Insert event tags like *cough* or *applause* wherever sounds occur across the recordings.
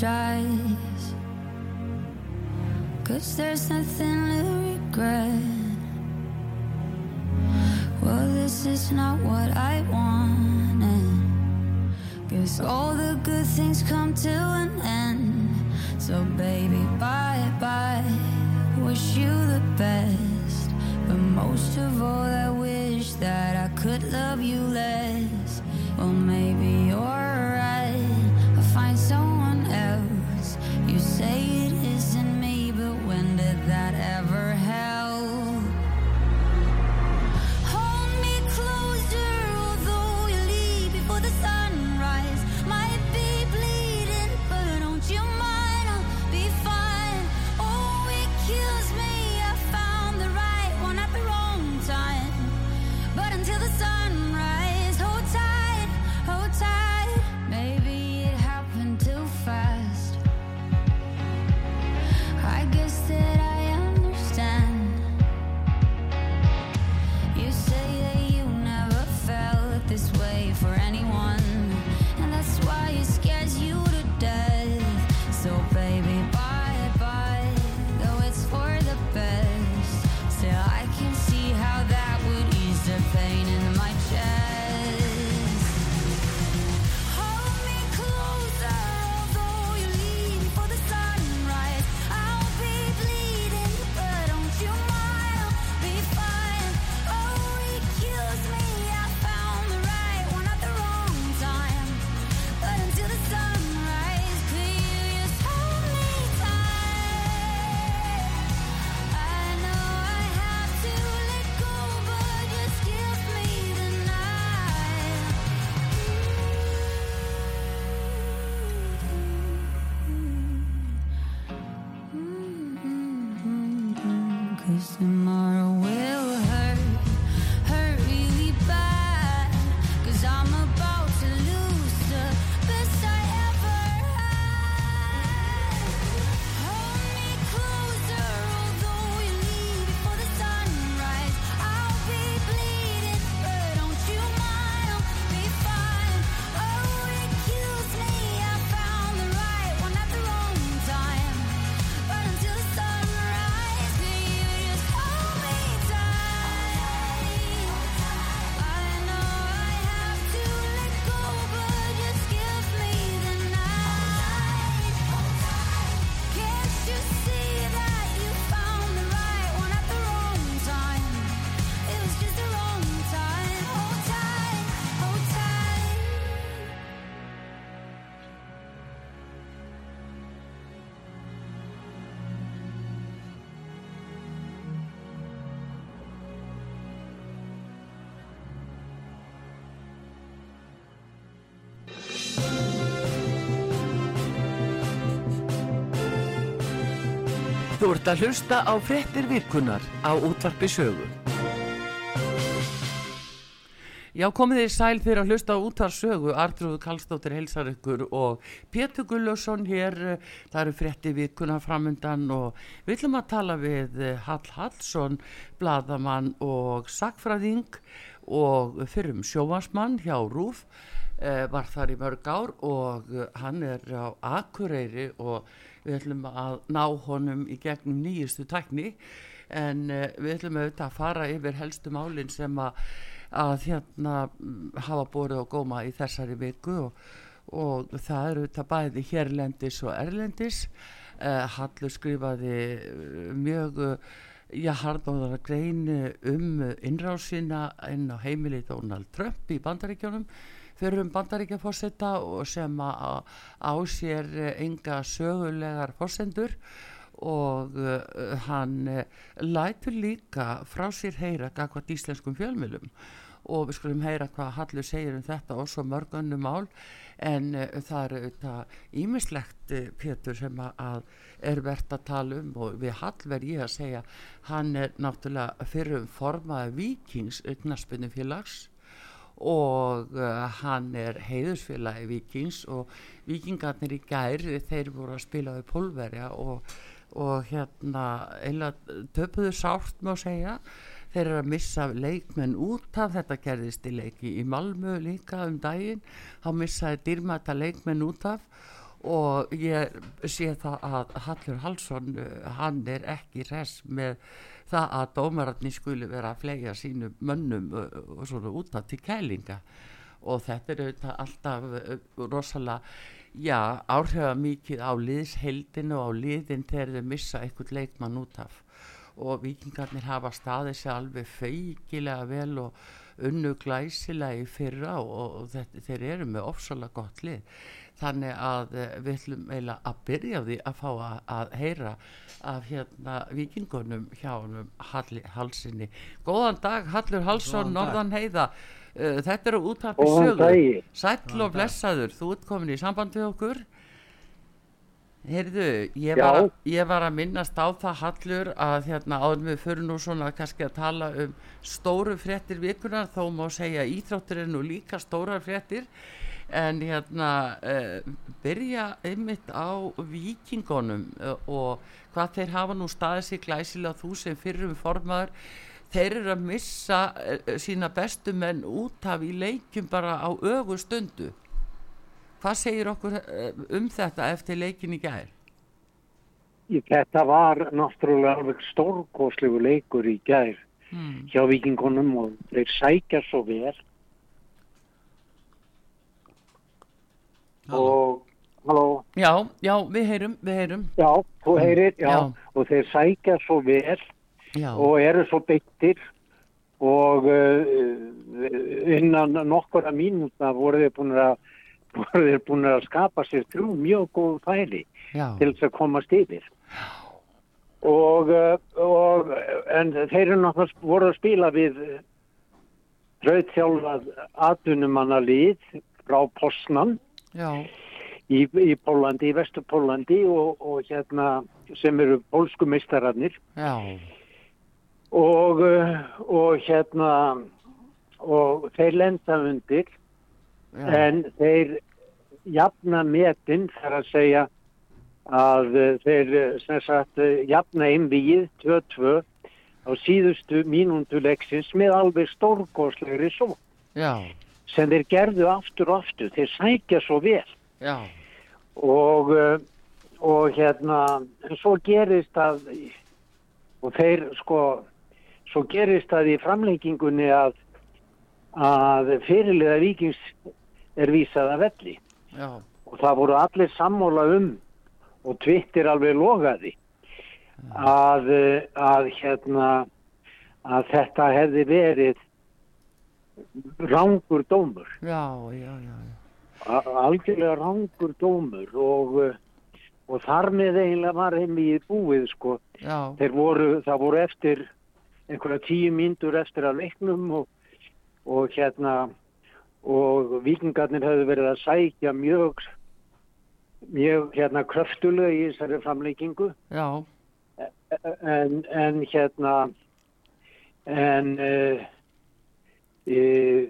Cause there's nothing to regret. Well, this is not what I wanted. Guess all the good things come to an end. So, baby, bye bye. Wish you the best. But most of all, I wish that I could love you less. Well, maybe you're right. Þú ert að hlusta á frettir virkunar á útvarpi sögu. Já, komið þið sæl fyrir að hlusta á útvar sögu. Artrúð Kallstóttir heilsar ykkur og Pétur Gullarsson hér. Það eru frettir virkunar framundan og við ætlum að tala við Hall Hallsson, bladamann og sakfræðing og fyrrum sjóvansmann hjá Rúf. Eh, var þar í mörg ár og hann er á Akureyri og við ætlum að ná honum í gegnum nýjustu tækni en uh, við ætlum auðvitað að fara yfir helstu málinn sem að, að hérna mm, hafa borið á góma í þessari viku og, og það eru auðvitað bæði hérlendis og erlendis. Uh, Hallur skrifaði eh, mjög uh, já, harðóðara grein eh, um innrásina inn á heimili Donald Trump í bandaríkjónum fyrir um bandaríkjafósetta og sem á sér eh, enga sögulegar fósendur og uh, hann uh, lætur líka frá sér heyra gagvat íslenskum fjölmjölum og við skulum heyra hvað Hallur segir um þetta og svo mörg önnu mál en uh, það er auðvitað ímislegt uh, Pétur sem að, er verðt að tala um. Og við hallverð ég að segja hann er náttúrulega fyrir formaði vikings knaspinu félags og uh, hann er heiðusfélagi vikings og vikingarnir í gær þeir voru að spila við pólverja og, og hérna eiginlega töpuðu sárt má segja. Þeir eru að missa leikmenn út af þetta gerðist í leiki í Malmö líka um daginn. Þá missaði dýrmæta leikmenn út af og ég sé það að Hallur Hallsson uh, hann er ekki res með það að dómararni skuli vera að flega sínum mönnum og svona út af til kælinga. Og þetta er auðvitað alltaf uh, rosalega já, áhrifa mikið á liðsheldinu og á liðin þegar þau missa einhvern leikmann út af. Og vikingarnir hafa staðið sér alveg feikilega vel og unnu glæsilega í fyrra og, og þetta, þeir eru með ofsalega gott lið þannig að uh, við ætlum eiginlega að byrja á því að fá að, að heyra af hérna vikingunum hjá honum Halli, Halsinni Góðan dag Hallur Halsson. Norðan Heiða. Uh, Þetta eru útarpi Góðan sögur. Sæll og blessaður, þú ert komin í samband við okkur. Heyrðu, ég var, að, ég var að minnast á það Hallur að hérna áður en við fyrir nú svona kannski að tala um stóru fréttir vikunar þó má segja að íþróttir er nú líka stórar fréttir en hérna uh, byrja einmitt á vikingunum uh, og hvað þeir hafa nú staðið sér glæsilega þú sem fyrrum formaður þeir eru að missa uh, sína bestu menn út af í leikjum bara á ögu stundu hvað segir okkur um þetta eftir leikin í gær? Þetta var náttúrulega alveg stórkostlegu leikur í gær Hmm. hjá vikingunum og þeir sækja svo vel og, halló, Já, já, við heyrum, við heyrum. Já, þú heyrir, já, Já. og þeir sækja svo vel Já, og eru svo beittir. Og uh, innan nokkura mínúta voru þeir búin að *laughs* búin að skapa sér þrjú mjög góð færi já, til þess að komast yfir. Og, uh, og en þeir eru náttúrulega voru að spila við rauðþjálfað atvinnumanna lið frá Posnan í, í Pólandi, í Vestur Pólandi og, og hérna sem eru pólsku meistararnir. Já, og, uh, og hérna og þeir lenda undir já, en þeir jafna metin þar að segja að uh, þeir sem sagt jafna einvíið 2-2 á síðustu mínúndu leiksins með alveg stórgóðslegri svo já, sem þeir gerðu aftur og aftur, þeir sækja svo vel. Já, og, uh, og hérna svo gerist að og þeir sko svo gerist að í framlengingunni að að fyrirliða vikings er vísað að velli. Já, og það voru allir sammóla um og Twitter alveg logaði að, uh, að hérna að þetta hefði verið rángur dómur. Já, já, já, algjörlega rángur dómur og, uh, og þar með eiginlega var heimið búið sko. voru, það voru eftir einhverja tíu mínútur eftir að leiknum og, og hérna og vikingarnir hefðu verið að sækja mjög mjög hérna kröftulega í þessari framleikingu já, en, en hérna en uh, uh,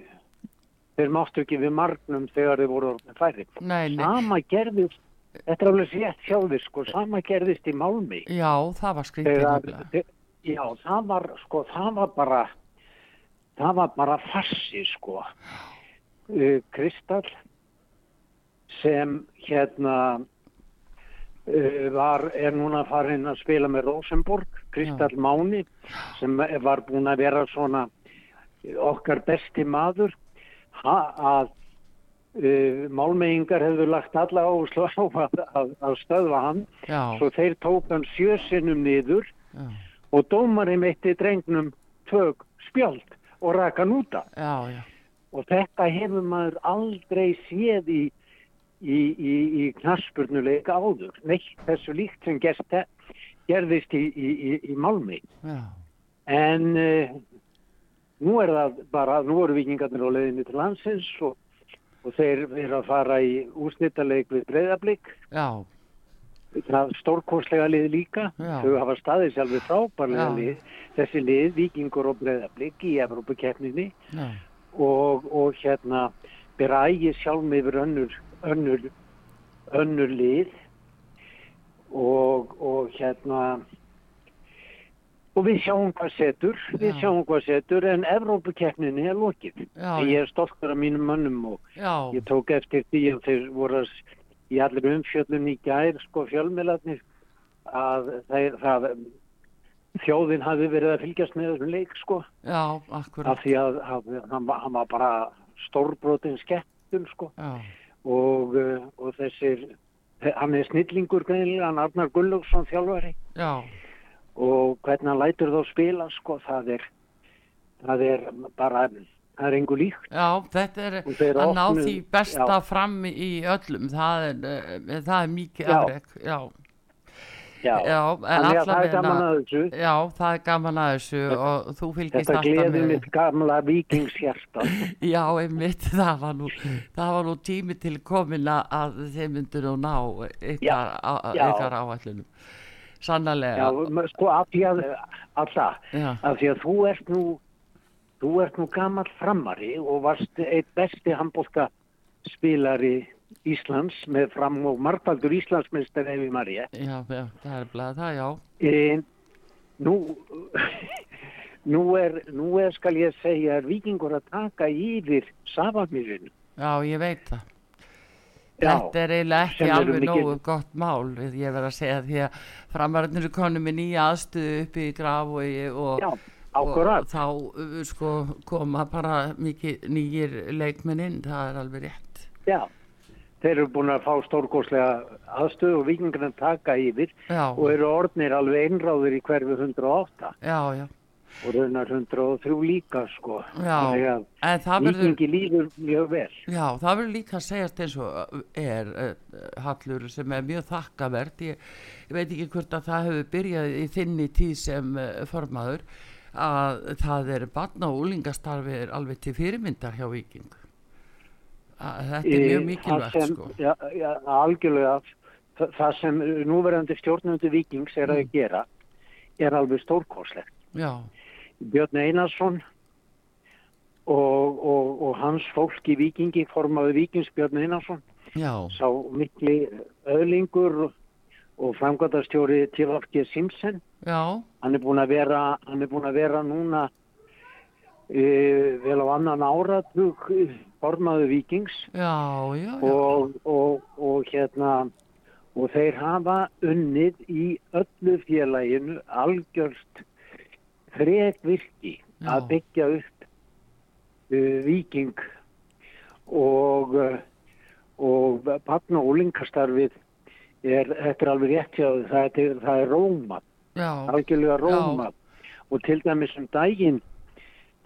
þeir máttu ekki við margnum þegar þeir voru orðin færi nei, nei, sama gerðist þetta er alveg sétt hjá þér sko sama gerðist í Málmi já, það var skrítið já það var sko það var bara það var bara farsi sko. Uh, Kristall sem hérna uh, var, er núna farin að spila með Rosenborg, Kristall Máni sem var búin að vera svona okkar besti maður ha, að uh, málmeyingar hefðu lagt alla á að, að, að stöðva hann. Já, svo þeir tók hann sjösinnum niður já, og dómarinn veitti drengnum tök spjöld og raka hann úta já, já, og þetta hefur maður aldrei séð í, í, í, í knaspurnuleika áður. Neitt þessu líkt sem gerst, gerðist í, í, í- í Malmi já, en uh, nú er það bara nú eru vikingarnir á leiðinni til landsins og, og þeir eru að fara í úrslitaleik við breyðablík já, það stórkostlega lið líka. Já. þau hafa staðið sjálfur frábærlega lið. Þessi lið, vikingur og breyðablík í Evrópukeppninni. Já, og, og hérna bera ægi sjálf yfir önnur, önnur, önnur lið. Og, og hérna og við sjáum hvað setur við Já. sjáum hvað setur en Evrópukeppninni er lokið. Já. ég er stoltur af mínum mönnum og já, ég tók eftir því að þeir voru í allir umfjöllun í gær sko fjölmiðlarnir að þeir, það þjóðin hafi verið að fylgjast með þessum leik sko. Já, af því að, hann, var- hann var bara stórbrotin skettum sko. Og, uh, og þessir hann er snillingur greinilega, hann Arnar Gullugson þjálfari. Já, og hvernig hann lætur þá spila sko það er það er bara það er engu líkt. Já, þetta er Og að ná opnuðu- því besta já. fram í öllum, það er, eh, það er mikið Já. afrek, já, já, já, en að það er gaman að þessu. Já, það er gaman að þessu og þú fylgist þetta alltaf gleði með, mitt gamla vikingshjarta *laughs* já, einmitt, það var nú, það var nú tími til komin að- þeim myndur nú ná ykkar, ykkar áætlunum, sannarlega, já, sko af því að alltaf, já, af því að þú ert nú þú ert nú gammal framari og varst eitt besti handbólka spilari Íslands með fram og margfaldur Íslandsmeistar ef ég margir já, já, það er bleið það, já, e, nú *laughs* nú er, nú er skal ég segja vikingur að taka yfir Safamýrinu já, ég veit það. Já, Þetta er eiginlega ekki alveg mikil- nógu gott mál ég verð að segja því að framararnir eru konum með nýja aðstöðu upp í Grafvogi og, já, og ákvarðat þá uh, sko koma bara mikið nýjir leikmenn inn, það er alveg rétt. Já þeir eru búin að fá stórkoslega aðstöðu og vikingarna taka yfir Já, og eru orðnir alveg einráður í hverfi 108 já, já, og raunar 103 líka sko. Já, en það verður vikingi líður mjög vel. Já, það verður líka að segjast eins og er uh, Hallur sem er mjög þakkavert. Ég, ég veit ekki hvort að það hefur byrjað í þinni tíð sem uh, formaður að það er barna og úlingastarfi er alveg til fyrirmyndar hjá Viking að þetta er mjög Eh, mikilvægt sem, sko. Já, já, algjörlega. Það, það sem núverandi stjórnundu vikings er Mm. að gera er alveg stórkoslegt Já, Björn Einarsson og, og, og hans fólk í vikingi formaði vikings Björn Einarsson já, sá mikli öðlingur og, og framkvæmdastjóri TFG Simpson. Já, hann er búin að vera hann er búin að vera núna e, vel á annan áratug formaður vikings já, já, já. og, og, og hérna og þeir hafa unnið í öllu félaginu algjörst frekvirki Já. að byggja upp uh, viking og uh, og barn og úlingastarfið er, þetta er alveg rétt þér, það er, það er róma já, algjörlega róma og til dæmis um daginn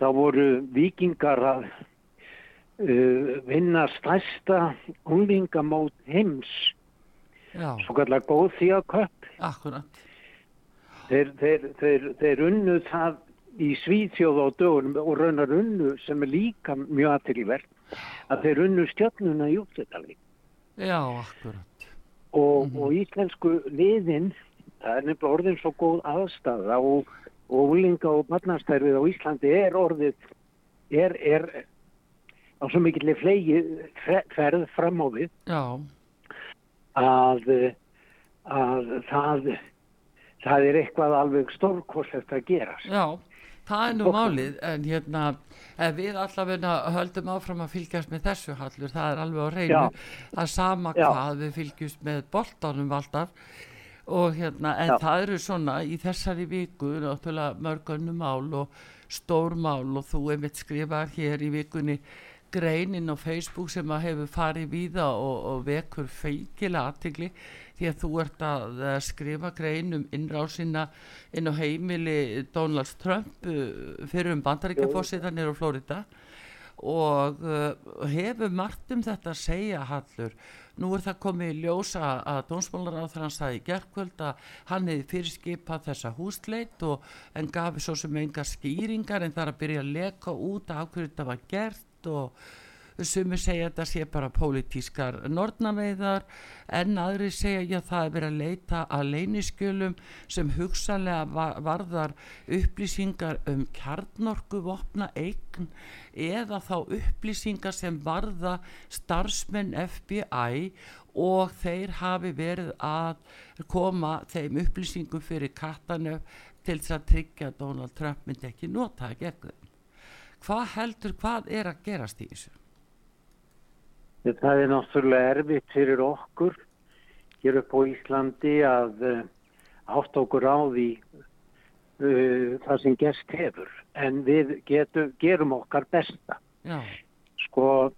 þá voru vikingar að uh, vinna stærsta unglingamót heims já, svo kallar góð því að köpp akkurat þeir, þeir, þeir, þeir unnu það í Svíþjóð á dögunum og raunar unnu sem er líka mjög aðtilvært að þeir unnu stjörnuna í útsettalík Já, akkurat. Og, Mhm. og íslensku liðin það er nefnilega orðin svo góð aðstæða og, og úlinga og barnastærfið á Íslandi er orðið er, er á svo mikill flegi fe- ferð fram á við. Já, að, að það það er eitthvað alveg stórkoslegt að gerast Já, það er nú málið en hérna, ef við allavega höldum áfram að fylgjast með þessu hallur, það er alveg á reynu er sama Já. hvað við fylgjumst með boltanum alltaf og hérna, en Já. það eru svona í þessari viku, náttúrulega mörgunum mál og stór mál og þú einmitt skrifar hér í vikunni greinin á Facebook sem að hefur farið víða og, og vekur feikilega aðtigli því að þú ert að skrifa grein um innrásina inn á heimili Donald Trump uh, fyrir um bandaríkjafósitan nýr á Florida. Og uh, hefur margt um þetta að segja Hallur. Nú er það komið í ljósa að dónsmálaráður hann sagði í gerkvöld að hann hefði fyrirskipað þessa húsleit og en gafi svo sem enga skýringar en það er að byrja að leka út af hverju þetta var gert og sumir segja að þetta sé bara pólitískar nortnaveiðar en aðri segja já það er verið að leita að leyniskjölum sem hugsanlega va- varðar upplýsingar um kjarnorku vopna eign eða þá upplýsingar sem varða starfsmenn FBI og þeir hafi verið að koma þeim upplýsingum fyrir kattanöf til þess að tryggja að Donald Trump myndi ekki nota það gegn þeim. Hvað heldur, hvað er að gerast í þessu? Það er náttúrulega erfitt fyrir okkur hér upp á Íslandi að uh, átt okkur á því uh, það sem gerst hefur. En við getum, gerum okkar besta. Já, Sko,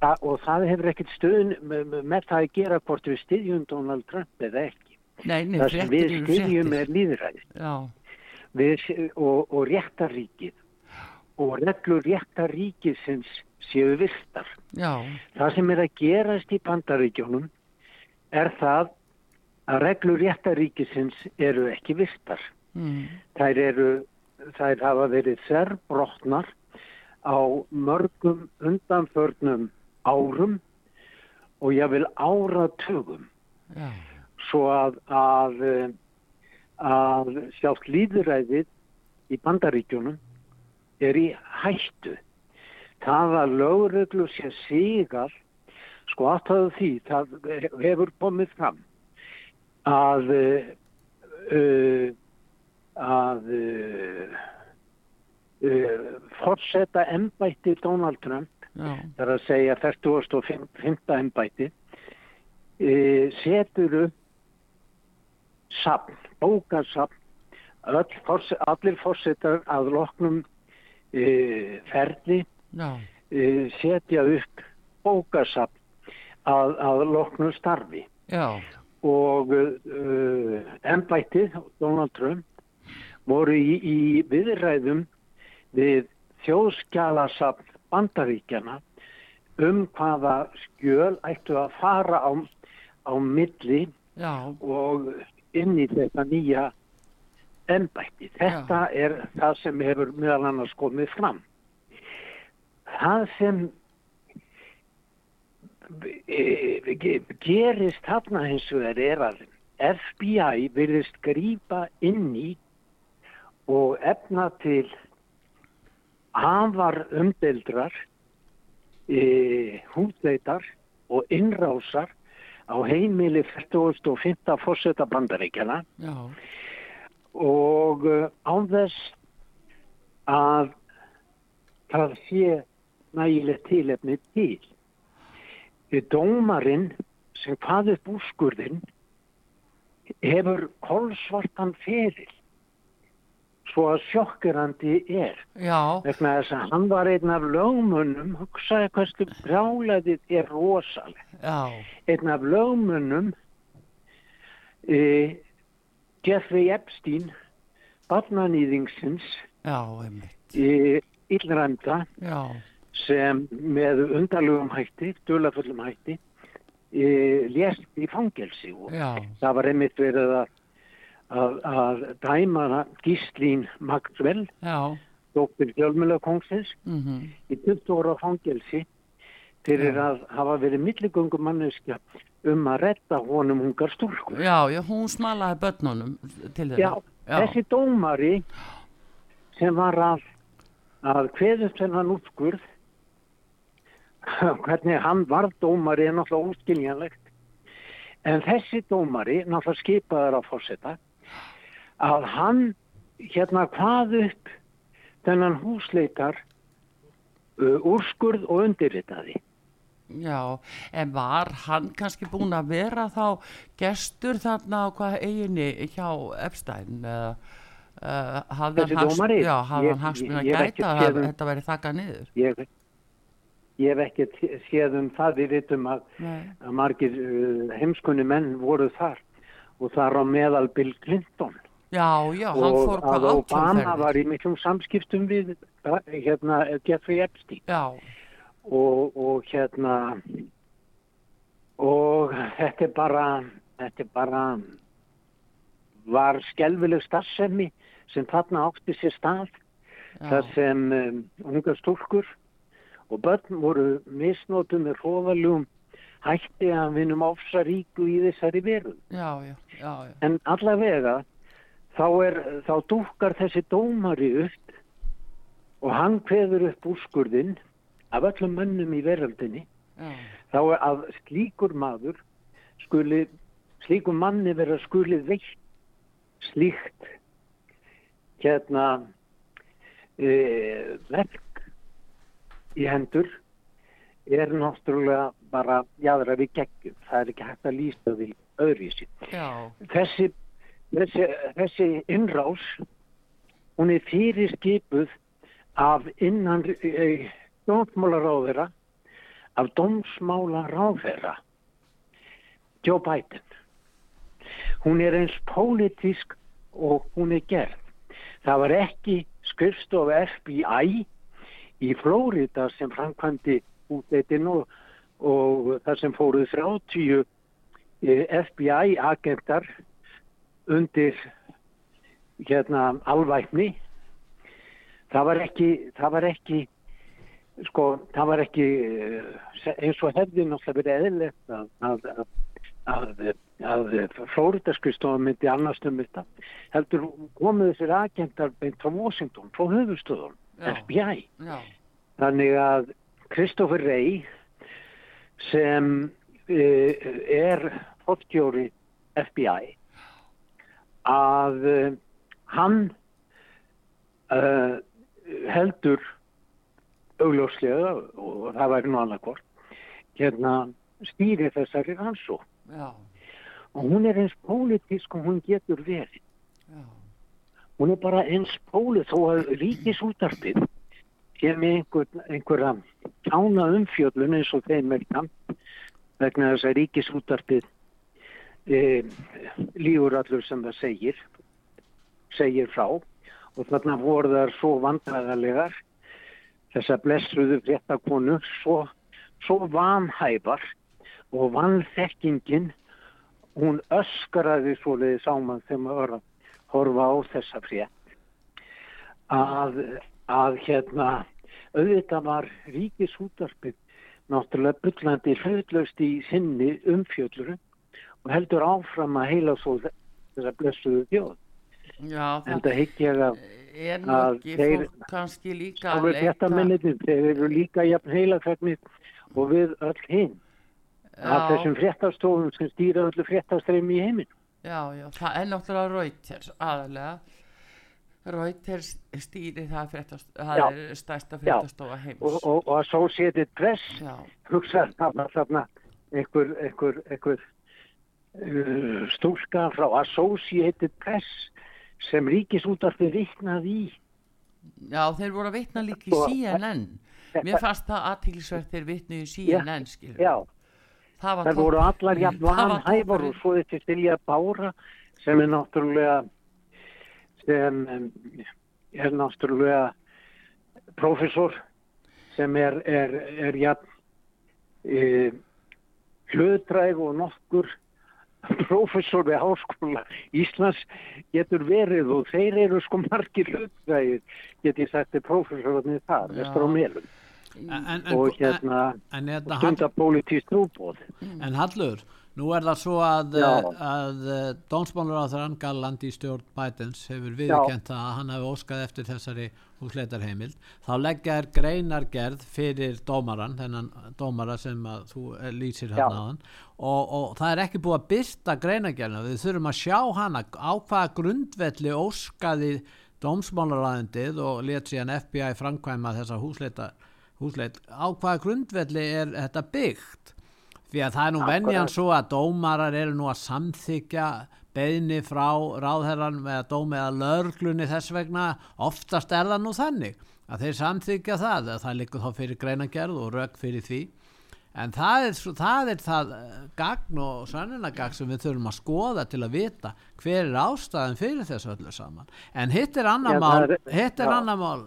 það, og það hefur ekkert stöðun með, með það að gera hvort við styðjum Donald Trump eða ekki. nei, nei, það sem við styðjum er líðræði Já, við, og, og réttaríkið og reglur réttaríkisins séu virtar. já, Það sem er að gerast í bandaríkjónum er það að reglur réttaríkisins eru ekki virtar. mm, Þær, eru, þær hafa verið þerbrotnar á mörgum undanförnum árum og ég vil áratugum já, svo að, að, að sjálft líðræðið í bandaríkjunum er í hættu. Það að lögreglu sé sigal, sko aftáðu því, það hefur komið fram að uh, að uh, uh, forseta embætti Donald Trump já, það er að segja 45. embæti e, setur upp sapn, forse, allir fórsetar að loknum e, já, e, setja upp bókasapn að, að loknum starfi. Já, og uh, embættið Donald Trump voru í, í viðræðum við þjóðskjalasafn bandaríkjana um hvaða skjöl ættu að fara á, á milli já, og inn í þetta nýja embætti. Þetta er það sem hefur meðal annars komið fram. Það sem e, ge- gerist þarna hins vegar er að FBI virðist grípa inn í og efna til afar umdeldrar e, húsleitar og innrásar á heimili 45. fórseta bandaríkjana og uh, án þess að það sé nægilegt tilefni til. Dómarinn sem hvað upp úrskurðin hefur kolsvartan feril svo að sjokkerandi er. Vegna þess að hann var einn af lögmunum hugsaði hversu brjálæðið er rosaleg einn af lögmunum e, Jeffrey Epstein barnanýðingsins e, illræmda. Já, sem með undarlegum hætti, dulafullum hætti e, lést í fangelsi og já, það var einmitt verið að, að, að dæma Gíslín Maxwell, já, dóttir fjölmjölakongsins mhm, í 20 ára fangelsi fyrir Já. að hafa verið milligöngum manneskja um að redda honum ungar stúlkur. já, já, hún smalaði börnunum til Já, þeirra. þessi dómari sem var að, að kveðust þennan útskurð, hvernig hann var dómari er náttúrulega óskiljanlegt. En þessi dómari, náttúrulega skipaður að fórseta, að hann hérna hvað upp þennan húsleitar uh, úrskurð og undirritaði. Já, en var hann kannski búin að vera þá gestur þarna á hvað eiginni hjá Epstein eða uh, hafði Þessi hann dómari? Já, hafði Ég- hann að ég hef ekki gæta að um- þetta væri þakkað niður? Ég, ég hef ekki séð um það, við vitum að, að margir uh, heimskunni menn voru þar og þar á meðal Bill Clinton. já, já, og að Obama var í miklum samskiptum við uh, hérna, Jeffrey Epstein. Og, og hérna og þetta er bara þetta er bara var skelvileg starfsemi sem þarna átti sér stað. Já, þar sem um, unga stúlkur og börn voru misnótum með hróðalugum hætti að vinum ofsa ríku í þessari veru. já, já, já, já. En allavega þá, er, þá dúkar þessi dómari upp og hann kveður upp úrskurðinn af öllum mönnum í veröldinni já. þá er að slíkur maður skuli, slíkur manni vera skuli veitt slíkt hérna e, verk í hendur er náttúrulega bara jáðra við geggjum. Það er ekki hægt að lýsa því öðruvísi. já. Þessi, þessi, þessi innrás, hún er fyrir skipuð af innan e, dómsmálaráðera, af dómsmálaráðera, Joe Biden. Hún er eins pólitísk og hún er gerð. Það var ekki skrifstof FBI í Flórida sem framkvæmdi útleitin og, og þar sem fóruð 30 FBI agentar undir hérna alvækni. Það var ekki, það var ekki sko, það var ekki eh, eins og hefði náttúrulega verið eðlilegt að, að, að, að, Flóridaskristofa myndi annars um þetta heldur komið þessir agentar beint frá Washington, frá höfustöðun. FBI já. þannig að Kristoffer Rey sem uh, er fórstjóri FBI að uh, hann uh, heldur augljóslega og það væri nú annað hvort hérna stýri þessari já, og hún er eins pólitísk og hún getur verið. Já, hún er bara eins póli þó að ríkisútarpið sé með einhver, einhverja ána umfjöllun eins og þeim er kann vegna þess að ríkisútarpið e, lífur allur sem það segir segir frá. Og þarna voru þar svo vandræðarlegar þessar blessuðu fréttakonu svo, svo vanhæfar og vanþekkingin hún á mann þegar maður var að horfa á þessa frétt að, að hérna auðvitað var ríkisútarpið náttúrulega byllandi hlutlaust í sinni umfjölluru og heldur áfram að heila svo þessa blessuðu þjóð. já En það ég að er að þeir- fólk kannski líka að minnitin, þeir eru líka jafn heilafæknir og við öll hinn af þessum fréttastofum sem stýra öllu fréttastreymi í heiminn. Já, já, það er náttúrulega Reuters aðalega. Reuters stýri það fréttast, það er stærsta fréttastofa heims. Og, og, og Associated Press já, hugsa þarna, einhver, einhver, einhver uh, stúlka frá Associated Press sem ríkisútarfið vittnaði í. já, þeir voru að vitna líka í CNN mér fannst það aðtílisvert þeir vitnu í CNN skilur, Já, það það voru allar jafn það var vanhæfar toppurinn. og svo þetta Silja Bára sem er náttúrulega sem er náttúrulega professor sem er, er, er jafn e, hlutræg og nokkur professor við háskóla Íslands getur verið og þeir eru sko margir hlutrægir get ég sagt er professorarnir þar, vestur á melum En, og hérna en, hérna, stunda pólitískt núbóð En Hallur, nú er það svo að, Já. að, að Dónsmálur á þrann Galland í stjórn Bidens hefur viðkent að hann hefur óskað eftir þessari húsleitarheimild. Þá leggja er greinargerð fyrir dómaran, þennan dómara sem að þú eh, lýsir hann á hann og, og það er ekki búið að byrta greinargerðina. Við þurfum að sjá hana á hvaða grundvelli óskaði dómsmálaræðindið og let síðan FBI framkvæma þessa húsleita, húsleit. Á hvaða grundvelli er þetta byggt? Því að það er nú venjan svo að dómarar eru nú að samþykja beðni frá ráðherran með að dómi eða lörglunni þess vegna. Oftast er það nú þannig að þeir samþykja það að það liggur þá fyrir greinagerð og rögg fyrir því. En það er, það er það eh, gagn og sannunagagn sem við þurfum að skoða til að vita hver er ástæðan fyrir þessu öllu saman. En hitt er annar mál er- hitt er annar mál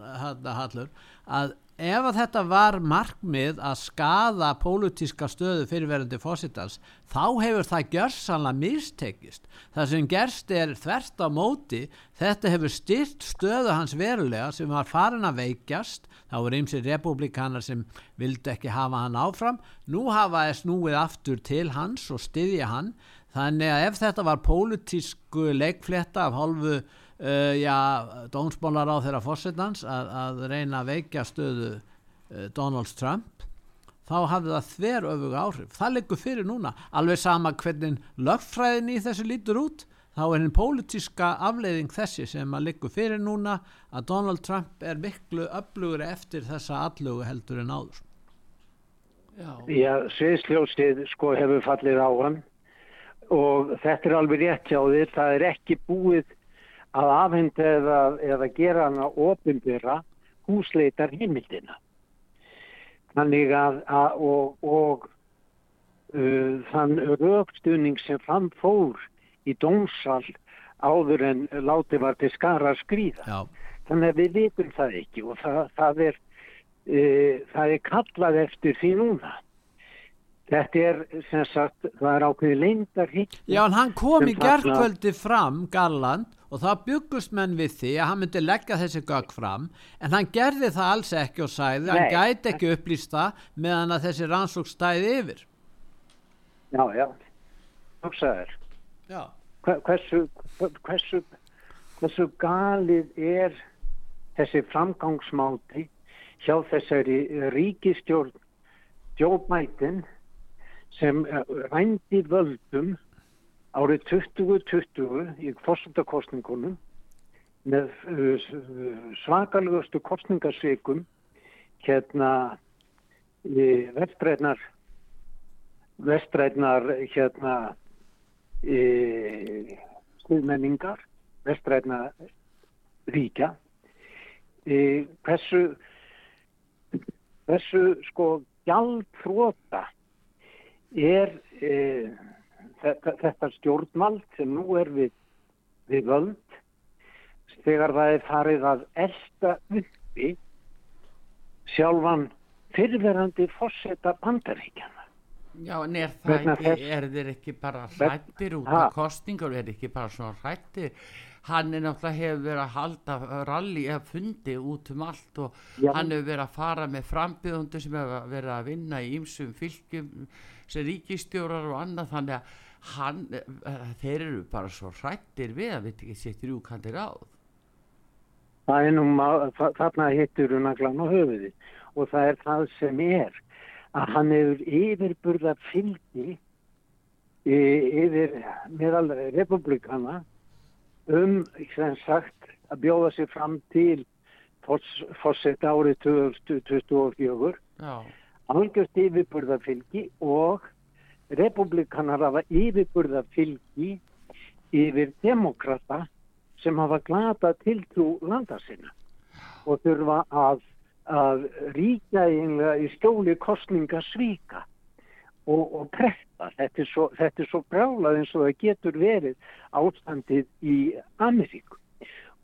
Hallur, að ef að þetta var markmið að skada pólitíska stöðu fyrirverandi fósittans, þá hefur það gjörsanlega mistekist. Það sem gerst er þvert á móti, þetta hefur styrt stöðu hans verulega sem var farin að veikjast, þá er ymsið republikanar sem vildi ekki hafa hann áfram, nú hafa þess núið aftur til hans og styðja hann, þannig að ef þetta var pólitísku leikfletta af hálfu uh, já, dónsbólar á þeirra fórsetans að, að reyna að veikja stöðu uh, Donald Trump þá hafði það þver öfug áhrif. Það liggur fyrir núna, alveg sama hvernig lögfræðin í þessu lítur út þá er henn pólitíska afleiðing þessi sem að liggur fyrir núna að Donald Trump er miklu öflugur eftir þessa allugu heldur en áður. Já, Já, sviðsljósið sko hefur fallið á hann. Og þetta er alveg rétt hjá þér. Það er ekki búið að afhenda eða, eða gera hana ofinbyrra húsleitar heimildina. Þannig að, að og, og uh, þann raukstuðning sem fram fór í dómsal áður en láti var til skara skrýða. Já, Þannig að við vitum það ekki og það, það, er, uh, það er kallað eftir því núna. Þetta er sem sagt, það er ákveði leyndar hitt. Já, en hann kom í gerðkvöldi fram, Garland, og það byggust menn við því að hann myndi leggja þessi gögg fram, en hann gerði það alls ekki og hann Nei. gæti ekki upplýsta meðan að þessi rannsók stæði yfir. Já, já, hugsaður. Já. Hversu, hversu, hversu galið er þessi framgangsmáti hjá þessari ríkistjórn Biden sem eh, rændi völdum árið 2020 í fórsetakostningunum með uh, svakalugustu kostningasvikum hérna vestræðnar vestræðnar hérna e, stuðmenningar vestræðna ríkja. E, hversu hversu sko gjaldfróta er e, þetta, þetta stjórnvald sem nú er við, við völd þegar það er farið að elsta uppi sjálfan fyrirverandi fórseta bandaríkjana já, en er ekki, er þeir ekki bara hrættir út af kostningur, er ekki bara svona hrættir? Hann er náttúrulega hefur verið að halda ralli eða fundi út um allt og Já. hann hefur verið að fara með frambjöðundu sem hefur verið að vinna í ýmsum fylgjum sem ríkistjórar og annað þannig að hann, eh, þeir eru bara svo hrættir við að við ekki settir úkandir á. Það er nú, þarna hittur hún naglan á höfuði og það er það sem er að hann hefur yfirburða fylgi yfir meðal republikana um, sem sagt, að bjóða sig fram til fórsetta árið 2024 Já, algjörst yfirburða fylgi og republikanar hafa yfirburða fylgi yfir demokrata sem hafa glata tiltrú landa sinna og þurfa að, að ríkja í skjóli kostninga svíka og, og pretta. Þetta er svo, svo brjálað eins og það getur verið ástandið í Ameríku.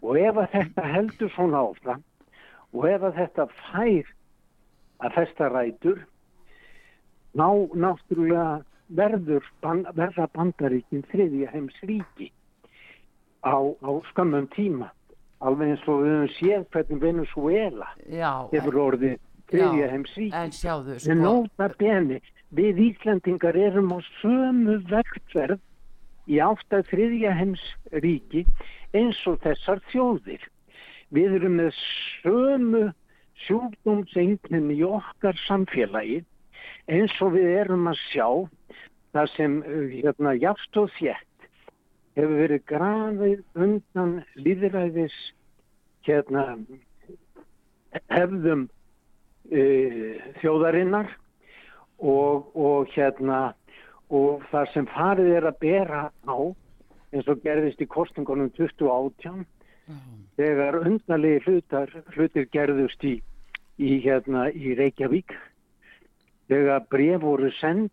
Og ef að þetta heldur svona áfram og ef að þetta fær að festa rætur, ná náttúrulega verður verða bandaríkin þriðja heims ríki á, á skömmum tíma. Alveg eins og við höfum séð hvernig Venezuela já, hefur orðið þriðja heims ríki. en sjáðu, En sko, nota beni, við Íslandingar erum á sömu vegtverð í átt að þriðja heims ríki eins og þessar þjóðir. Við erum með sömu sjúkdómsengnin í okkar samfélagi eins og við erum að sjá það sem uh, hérna, jafst og þétt hefur verið grafið undan líðræðis hérna, hefðum uh, þjóðarinnar og, og hérna og það sem farið er að bera á eins og gerðist í kostningunum 2018 þegar undanlegi hlutar hlutir gerðust í, í hérna í Reykjavík. Þegar bref voru send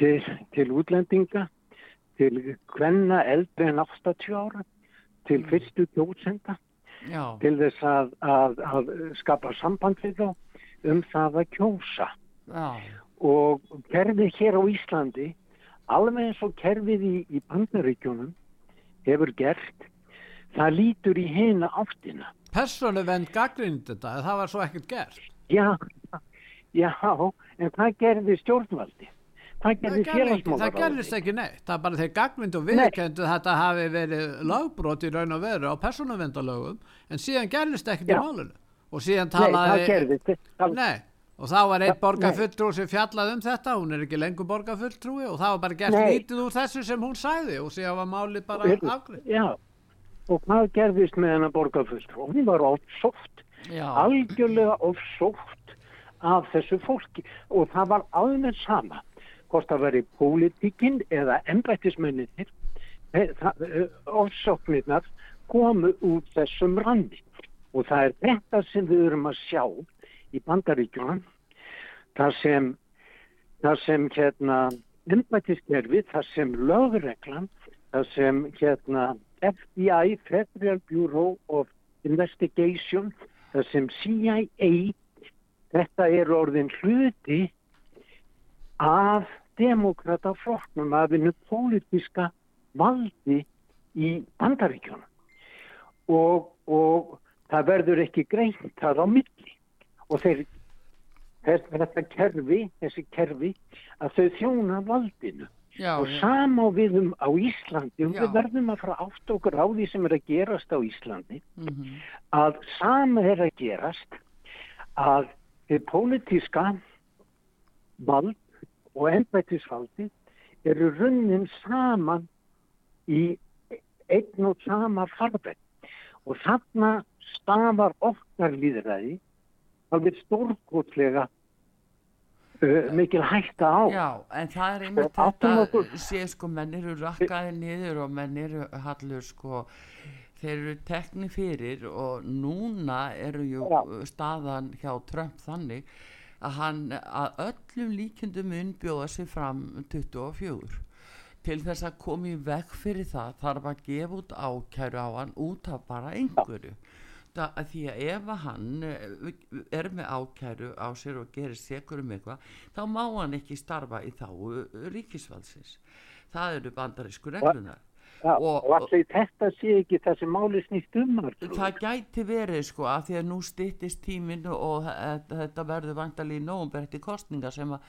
til, til útlendinga til hvenna eldri en 80 ára til fyrstu kjósenda já, til þess að, að, að skapa samband við þá um það að kjósa. Já, og kerfið hér á Íslandi alveg eins og kerfið í, í bandaríkjunum hefur gert það lítur í hina áttina. Persónu vend gaggrind þetta það var svo ekkert gert. Já, já en hvað gerði stjórnvaldi hvað gerði gerðist, það gerðist ekki neitt. Það er bara þeir gaggrind og viðkendu þetta hafi verið lögbrot í raun og veru á persónu vendalögum en síðan gerðist ekkert í Já. málinu. Og síðan nei, það talaði gerðist það, Nei, og þá var einn borgarfulltrú sem fjallaði um þetta, hún er ekki lengur borgarfulltrúi og það var bara gert lítið úr þessu sem hún sagði og síðan var málið bara afgrið. já og hvað gerðist með hennar borgarfulltrú hún var ofsótt algjörlega ofsótt af þessu fólki. Og það var alveg sama hvort það veri pólitíkinn eða embættismenninir ofsóknirnar komu út þessum randi. Og það er þetta sem við erum að sjá í bandaríkjunum. Það sem það sem hérna embættiskerfi, það sem lögreglan það sem hérna FBI, Federal Bureau of Investigation það sem CIA þetta er orðin hluti af demokrata flokknum af hennu pólitíska valdi í bandaríkjunum. Og, og það verður ekki greint það á milli. Og þeir þetta kerfi, þessi kerfi að þau þjóna valdinu já, og sama á við um á Íslandi og Já. við verðum að fara átt okkur á því sem er að gerast á Íslandi. Mhm, að sama er að gerast að þið pólitíska vald og embættisvaldi eru runnin saman í einn og sama farveg. Og þarna stafar okkar líðræði alveg stórkotlega mikil hætta á. Já, en það er einmitt áttum þetta sé sko menn eru rakkaði niður og menn eru hallur sko. Þeir eru tekni fyrir og núna eru jú Já. staðan hjá Trump þannig að hann að öllum líkindum unnbjóða sig fram 24 til þess að koma í veg fyrir það þarf að gefa út ákæru á hann út af bara einhverju Það, að því að ef hann eh, er með ákæru á sér og gerir sekur um eitthvað þá má hann ekki starfa í þá ríkisvaldsins. Það eru bandarísku reglunar Já, Og- og, allir þetta sé ekki þessi máli snýst um það gæti verið sko að því að nú styttist tíminn og þetta, þetta verður vantalið í nógum eftir kostninga sem að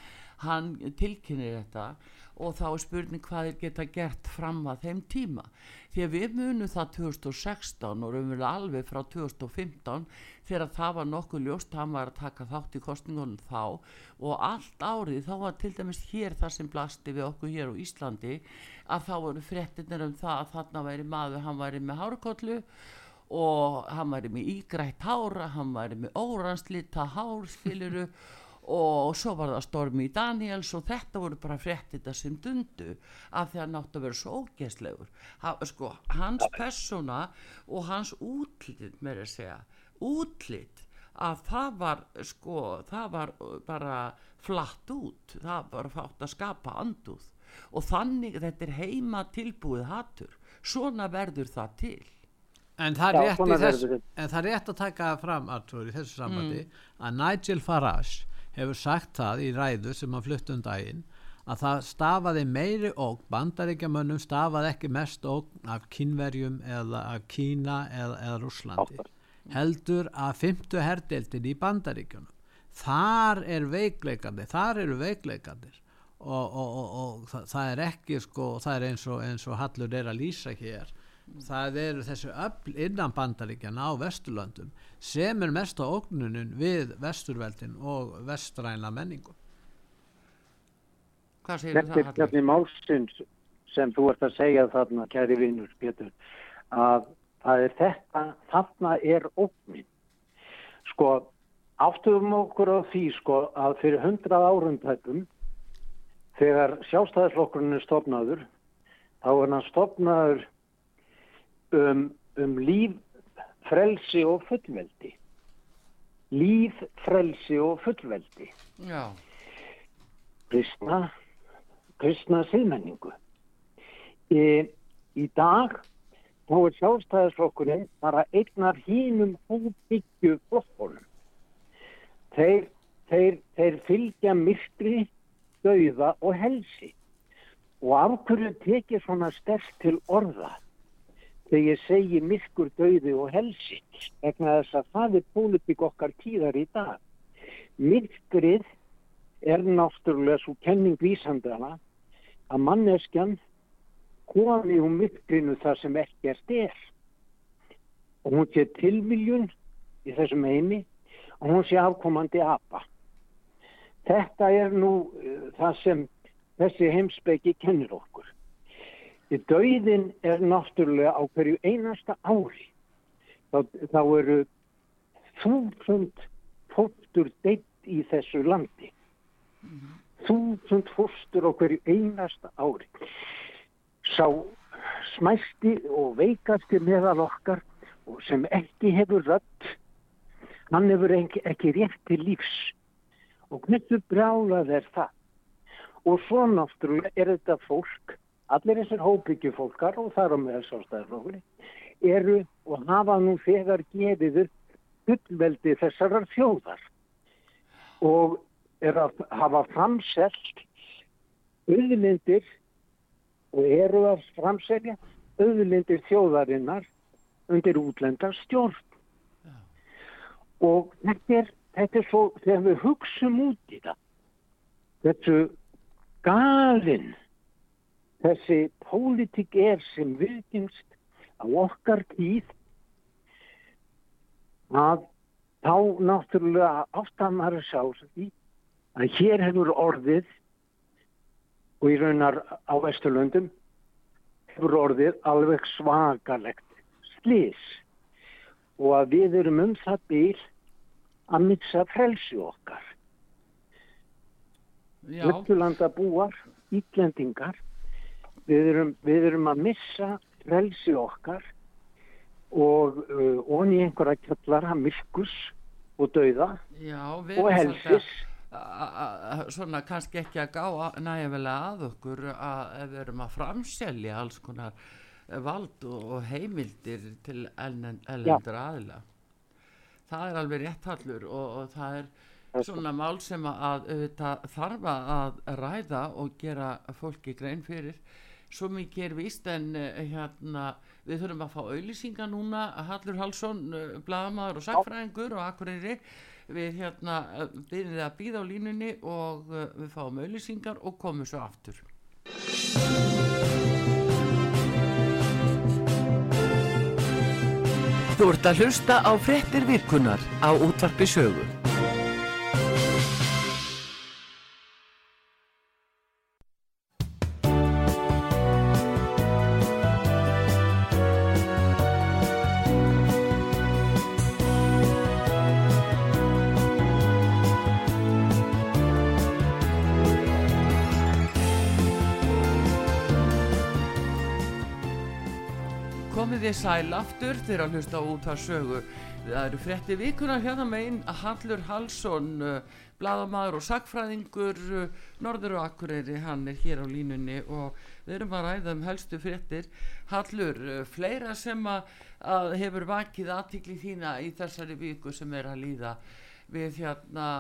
hann tilkynir þetta og þá er spurning hvað þeir geta gert fram að þeim tíma. Því að við munum það 2016 og raunverulega alveg frá 2015 þegar það var nokkuð ljóst hann var að taka þátt í kostningunum þá og allt árið þá var til dæmis hér það sem blasti við okkur hér á Íslandi að þá voru fréttinir um það að þarna væri maður, hann væri með hárkollu og hann væri með ígrætt hára, hann væri með óranslita hár, skiluru og svo var það Stormi Daniels og þetta voru bara fréttina sem dundu af því að hann átti að vera svo ógeðslegur. Ha, sko, hans persóna og hans útlit með að segja, útlit að það var sko, það var bara flatt út. Það var fátt að skapa anduð og þannig þetta er heima tilbúið hattur svona verður það til. En það, er Já, þess, þetta. en það er rétt að taka fram Artur, í þessu sambandi að Nigel Farage hefur sagt það í ræðu sem hann flutt um daginn að það stafaði meiri ógn bandaríkjamönnum stafaði ekki mest ógn af kínverjum eða af Kína eða, eða Rússlandi heldur að fymtu herdeildin í bandaríkjunum. Þar er veikleikandi þar eru veikleikandi. Og, og, og, og það, það er ekki sko, það er eins og, eins og Hallur er að lýsa hér það eru þessu öll innan bandaríkjana á Vesturlöndum sem er mest á ógnunum við Vesturveldin og vestræna menningu hvað segir Þetta það er hvernig málsins sem þú ert að segja þarna, kæri vinnur, Pétur, að það er þetta, þarna er ógnin. Sko, áttuðum okkur á því, sko, að fyrir hundrað árum tæpum, þegar sjálfstæðisflokkurinn er stopnaður, þá er hann stopnaður um, um líf, frelsi og fullveldi. Líf, frelsi og fullveldi já, kristna, kristna siðmenningu. Í, í dag þá er sjálfstæðisflokkurinn bara einn af hínum hóbyggju flokkunum. Þeir, þeir, þeir fylgja myrkri, dauða og helsi. Og af hverju tekið svona sterk til orða þegar ég segi myrkur, dauði og helsi vegna þess að það er pólitík okkar tíðar í dag. Myrkrið er náttúrulega svo kenning vísandana að manneskjan komi úr myrkrinu þar sem ekkert er. Og hún sé tilviljun í þessum heimi og hún sé afkomandi apa. Þetta er nú uh, það sem þessi heimsbyggi kennir okkur. Því dauðin er náttúrulega á hverju einasta ári. Þá, þá eru þúsund fóttur deitt í þessu landi. Þúsund fóstur á hverju einasta ári. Sá smæsti og veikasti meðal okkar og sem ekki hefur rödd, hann hefur ekki, ekki rétt til lífs. Og hvernig brjálað er það? Og svo náttúrulega er þetta fólk, allir þessir hópyggjufólkar og þar á meðal sástæðarflokkurinn, eru og hafa nú þegar gefið upp fullveldi þessarar þjóðar og er að hafa framselt auðlindir og eru að framselja auðlindir þjóðarinnar undir útlendar stjórn. Og þetta er, þetta er svo, þegar við hugsum út í það, þessu galinn, þessi pólitík er sem viðgengst á okkar tíð, að þá náttúrulega áttamar að sjá því að hér hefur orðið og í raunar á Vesturlöndum hefur orðið alveg svakalegt slís og að við erum um það bíl að missa frelsi okkar. Já, Vesturlanda búar, ítlendingar, við erum, við erum að missa frelsi okkar og uh, onni einhverja kjallara myrkus og dauða og helsis. svona kannski ekki að gá nægilega að okkur að við erum að framselja alls konar vald og, heimildir til ellendur aðila. Það er alveg rétthallur og, og það er svona mál sem að auðvitað þarf að ræða og gera fólki grein fyrir svo mikið er víst en eh, hérna við þurfum að fá auðlýsinga núna Hallur Hallsson, bladamaður og sagfræðingur og akkurýri við hérna byrjum að býða á línunni og uh, við fáum auðlýsingar og komum svo aftur. Þú ert að hlusta á frettir virkunar á útvarpi sögu sæl aftur þegar að hlusta á útvar sögu það eru frétti vikunar hérna megin Hallur Hallsson uh, bladamaður og sagfræðingur uh, Norður og Akureyri, hann er hér á línunni og við erum að ræða um helstu fréttir. Hallur, uh, fleira sem að, að hefur vakið aðtikli þína í þessari viku sem er að líða við hérna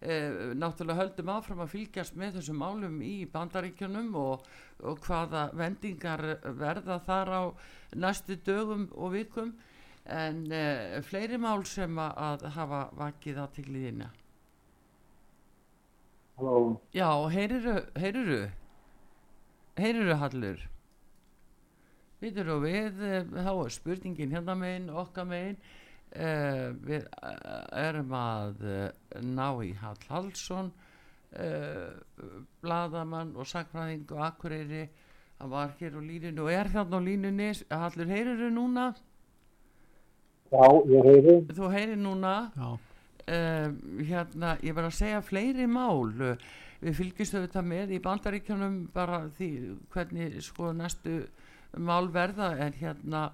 eh, náttúrulega höldum áfram að fylgjast með þessum málum í bandaríkjunum og, og hvaða vendingar verða þar á næstu dögum og vikum. En eh, fleiri mál sem að, að hafa vakið á tigliðina Og Já, heyriru heyriru heyriru Hallur. Við eh, þá er spurningin hérna megin okkar megin uh, við uh, erum að uh, ná í Hall Hallsson uh, bladamann og sakfræðing og akkureyri hann var hér á línunni og er þarna á línunni. Hallur heyriru núna? Já, ég heyri. þú heyrir núna? Já, uh, hérna, ég var að segja fleiri mál. Við fylgjumst auðvitað með í bandaríkjunum bara því hvernig sko næstu mál verða. En hérna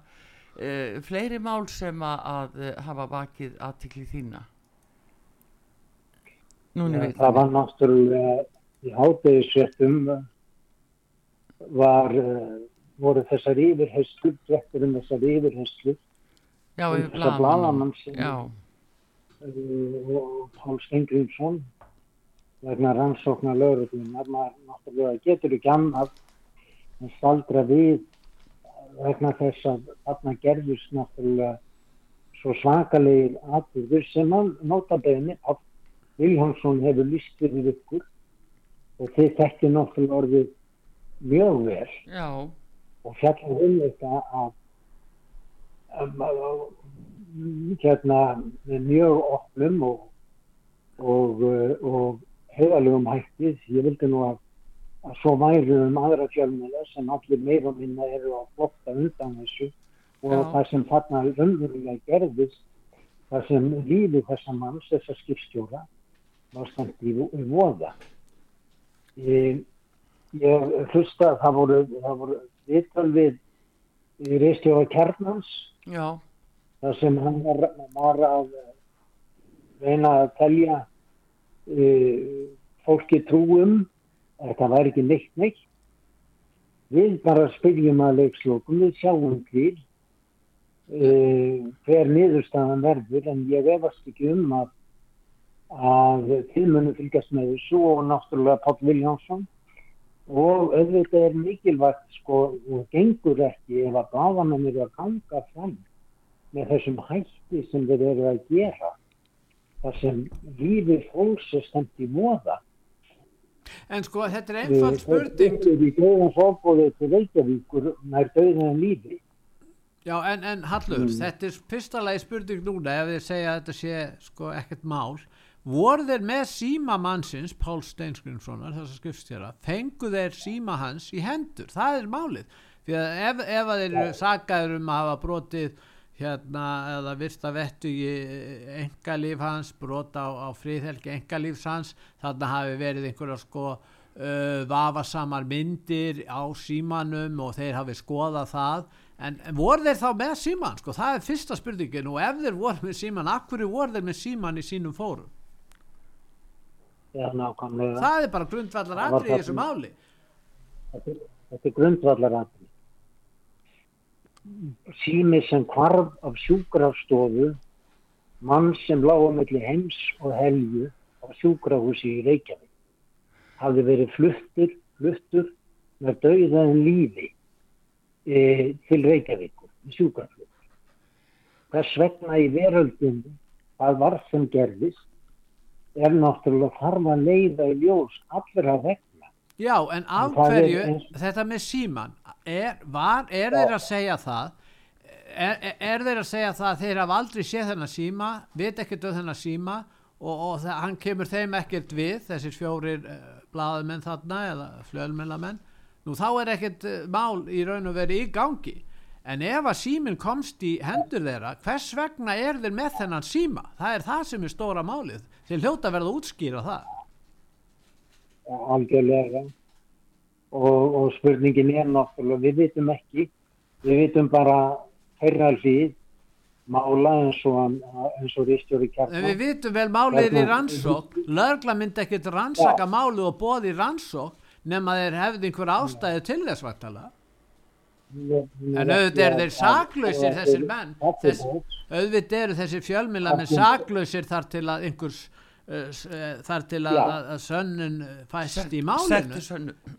uh, fleiri mál sem að, að uh, hafa vakið aðtikli þína? Núna veit það var náttúrulega í hátegisvettum var uh, voru þessar yfirheyslu, drekkur um þessar yfirheyslu já, um við þessa blaðamann. blaðamann sem já, uh, og Pál Stengriðsson vegna rannsóknar lauruglunar, maður náttúrulega getur ekki annað en staldra við vegna þess að þarna gerðust náttúrulega svo svakalegir atbyrður sem að nota beðinni að Viljánsson hefur líst fyrir ykkur og þið þekkið náttúrulega orðið mjög vel. Já, og fjallum um þetta að, að, að hérna með mjög opnum og, og, og heiðalegum hætti ég vildi nú að, að svo væri um aðra fjölmjöla sem allir meira og minna eru að flotta undan þessu og Já. það sem þarna raunverulega gerðist það sem lífi þessa manns, þessa skipstjóra var stemt í, í voða ég, ég hlusta að það voru, það voru viðtal við í reistjóða kjarnans já, þar sem hann var, var að reyna að telja uh, fólki trúum þetta væri ekki neitt neitt. Við bara spyrjum að leikslokum við sjáum til uh, hver niðurstaðan verður en ég efast ekki um að að tilmunum fylgjast með þessu og náttúrulega Páll Viljánsson og auðvitað er mikilvægt sko og gengur ekki ef að blaðamenn eru að ganga fram með þessum hætti sem þeir eru að gera. Þar sem lífið fólks er stemt í móða En sko, þetta er einfald spurning. Þeir eru í döðan fórbóðið til Reykjavíkur nær döðan lífi Já, en, en Hallur, Mm. þetta er fyrsta lagi spurning núna ef þið segja að þetta sé sko ekkert mál. Voru þeir með síma mannsins, Pál Steinskrimssonar, þessar skrifstjóra, fengu þeir síma hans í hendur? Það er málið. Því að ef, ef að þeir eru sagaður um að hafa brotið hérna eða virta vettu í engalíf hans, brota á, á fríðhelgi engalífs hans, þarna hafi verið einhverja sko uh, vafasamar myndir á símanum og þeir hafi skoðað það. En, voru þeir þá með síman sko, það er fyrsta spurningin. Og ef þeir voru með síman, akkur voru þeir með síman í sínum fórum? Nákvæmlega. það er bara grundvallar atrið í þessu máli. Er- þetta er grundvallar aðri. Sími sem hvarf af sjúkrafstofu, mann sem lág á milli heims og helju á sjúkrahúsi í Reykjavík, hafði verið fluttur, fluttur með dauðaðin lífi e, til Reykjavíkur, í sjúkraflutur. Hvers vegna í veröldinni, hvað var sem gerðist, er náttúrulega þarf að leiða í ljós allra vegna. Já, en af er hverju eins- þetta með síman er, var, er þeir að segja það? Er, er, þeir að segja það að þeir hafa aldrei séð þennan síma veit ekkert um þennan síma og, og það, hann kemur þeim ekkert við þessir fjórir uh, blaðamenn þarna eða flölmennamenn nú þá er ekkert uh, mál í raun og veri í gangi. En ef að síminn komst í hendur þeirra hvers vegna er þeir með þennan síma? Það er það sem er stóra málið. Þeir hljóta verða útskýra það algjörlega. Og, og spurningin er náttúrulega við vitum ekki við vitum bara þeirra hlið mála eins og, og Ristjóri En kjarnar við vitum vel málið er í rannsók, lögla myndi ekkert rannsaka málið og bóði í rannsók nema þeir hefði einhver ástæði til þess vantala. En auðvitað eru þeir saklausir þessir menn, þess, auðvitað eru þessir fjölmila menn saklausir þar til að einhvers, þar til að, að, að sönnun fæst í málinu.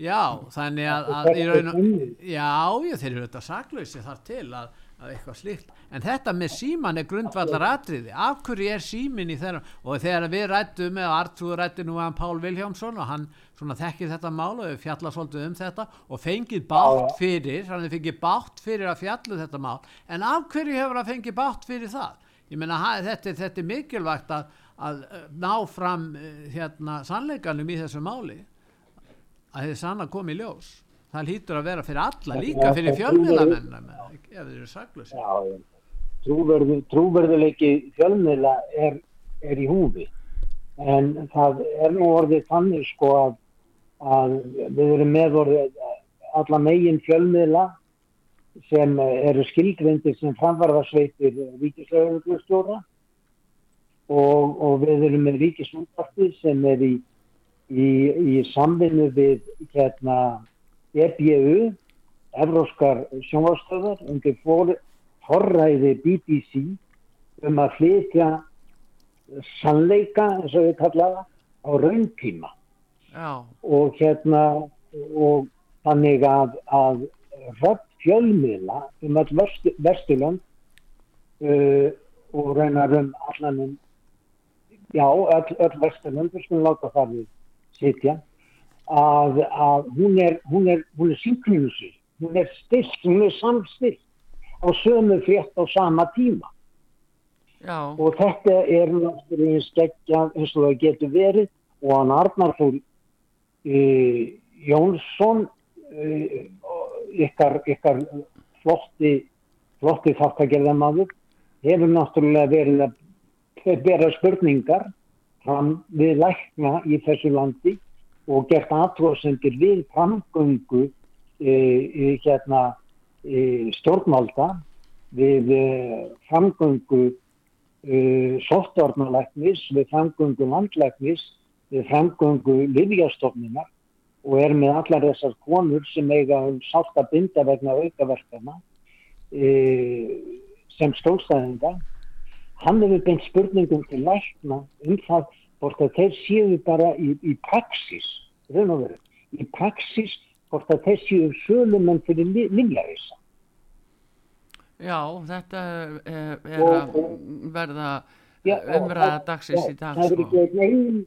Já, þannig að, að raun já, þeir eru þetta saklausir þar til að, að eitthvað slíkt. En þetta með síman er grundvallar atriði. Af hverju er símin í þeirra? Og þegar við rættum með Artrúður rætti nú að Pál Vilhjámsson og hann svona þekkir þetta mál og fjalla svolítið um þetta og fengið bátt fyrir, hann hefði fengið bátt fyrir að fjallu þetta mál. En af hverju hefur hann fengið bátt fyrir það? Ég meina ha- þetta, þetta er mikilvægt að, að uh, ná fram uh, hérna sannleikanum í þessu máli að þið sanna kom í ljós. Það hlýtur að vera fyrir alla líka fyrir fjölmiðlamenn ef þeir eru trúverðu, trúverðuleiki fjölmiðla er, er í húfi. En það er nú orðið þannig sko að, að við erum með orðið alla megin fjölmiðla sem eru skilgrindir sem framvarðarsveitir ríkislauglustjóra og, og við erum með ríkisútvarti sem er í, í, í samvinnu við hérna EBU evróskar sjónvarstöðar undir for, forræði BBC um að flytja sannleika, eins og við kallaða, á rauntíma. Já, og hérna og þannig að, að rödd fjölmiðla um all Vestu- Vesturlönd uh, og raunar um allan um já, öll, öll Vesturlönd við skulum láta það við sitja. Að, að hún er hún er, hún er synkronusi hún er stilt, hún er samstilt á sömu frétt á sama tíma. Já, og þetta er náttúrulega eins geggjað eins og það getur verið. Og hann Arnar Þór e, Jónsson e, ykkar, ykkar flotti flotti þáttagerðamaður hefur náttúrulega verið að bera spurningar fram við lækna í þessu landi og gert aðtróðsendir við framgöngu e, e, hérna e, stjórnvalda við e, framgöngu uh, sóttvarnalæknis, við framgöngu landlæknis, við framgöngu livjastofnunar og er með allar þessar konur sem eiga um sátt að binda vegna aukaverkana uh, sem stólstæðinga. Hann hefur beint spurningum til lækna um það hvort að þeir séu bara í, í praxis, raun og veru, í praxis hvort að þeir séu sölumenn fyrir livjarisa. já, þetta er, er, er Og- að verða Já, umræða og- dagsins já, í dag, það er sko. ekki einn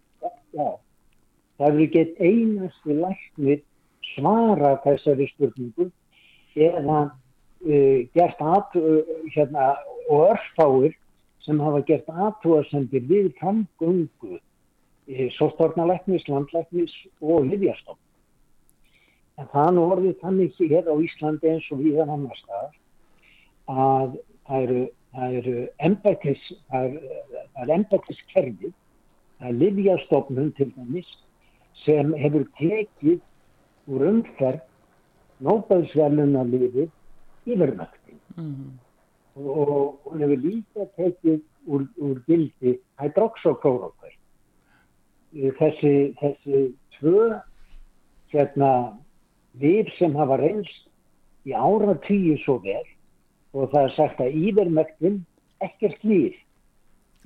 það er ekki einn einasti læknir svara þessari spurningu eða uh, gert at, uh, hérna, og örfáir sem hafa gert aðtúasendir við framgöngu uh, sóttvarnalæknis, landlæknis og livjastofn. En það nú orðið þannig hér á Íslandi eins og við annars staðar að það eru, eru er, er embættiskerfið, það er Livjastofnun til dæmis, sem hefur tekið úr umferð Nóbelsverluna lifið yfirmöktin Mhm. Og hún hefur líka tekið úr, úr gildi hydroxochloroquine. Þessi, þessi tvö hérna lif sem hafa reynst í ára tíu svo vel og það er sagt að yfirmöktin ekkert líf.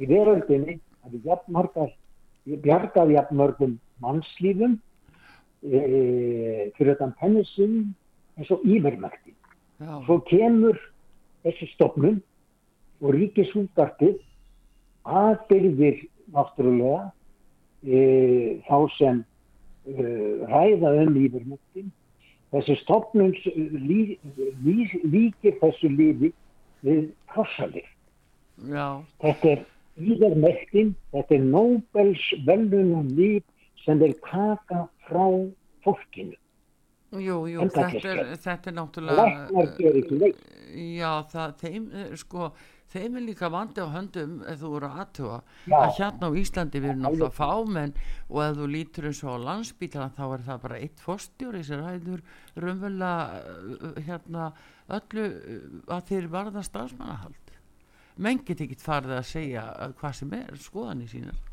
Í veröldinni það er jafnmargar bjargað jafnmörgum mannslífum e, fyrir þetta pennisin eins og yfirmöktin já, svo kemur þessi stofnun og ríkisútartið aðbyrðir náttúrulega e, þá sem e, ræða um lífurmöktin þessi stofnun s- lí, lí, líkir þessu lífi við krossalif já, þetta er lífurmöktin þetta er Nobels velunum líf sem þeir taka frá fólkinu jú, jú, þetta er, þetta er náttúrulega neitt. Já, það, þeim, eh, sko, þeim er líka vandi á höndum ef þú eru aðtuga Já. að hérna á Íslandi við erum náttúrulega fámenn og ef þú lítur eins og á landsbítalan þá er það bara eitt fórstjóri sem ræður raunverulega eh, hérna öllu eh, að þeir varða starfsmannahald. Menn get ekki farið að segja eh, hvað sem er skoðanir sínar. Nei,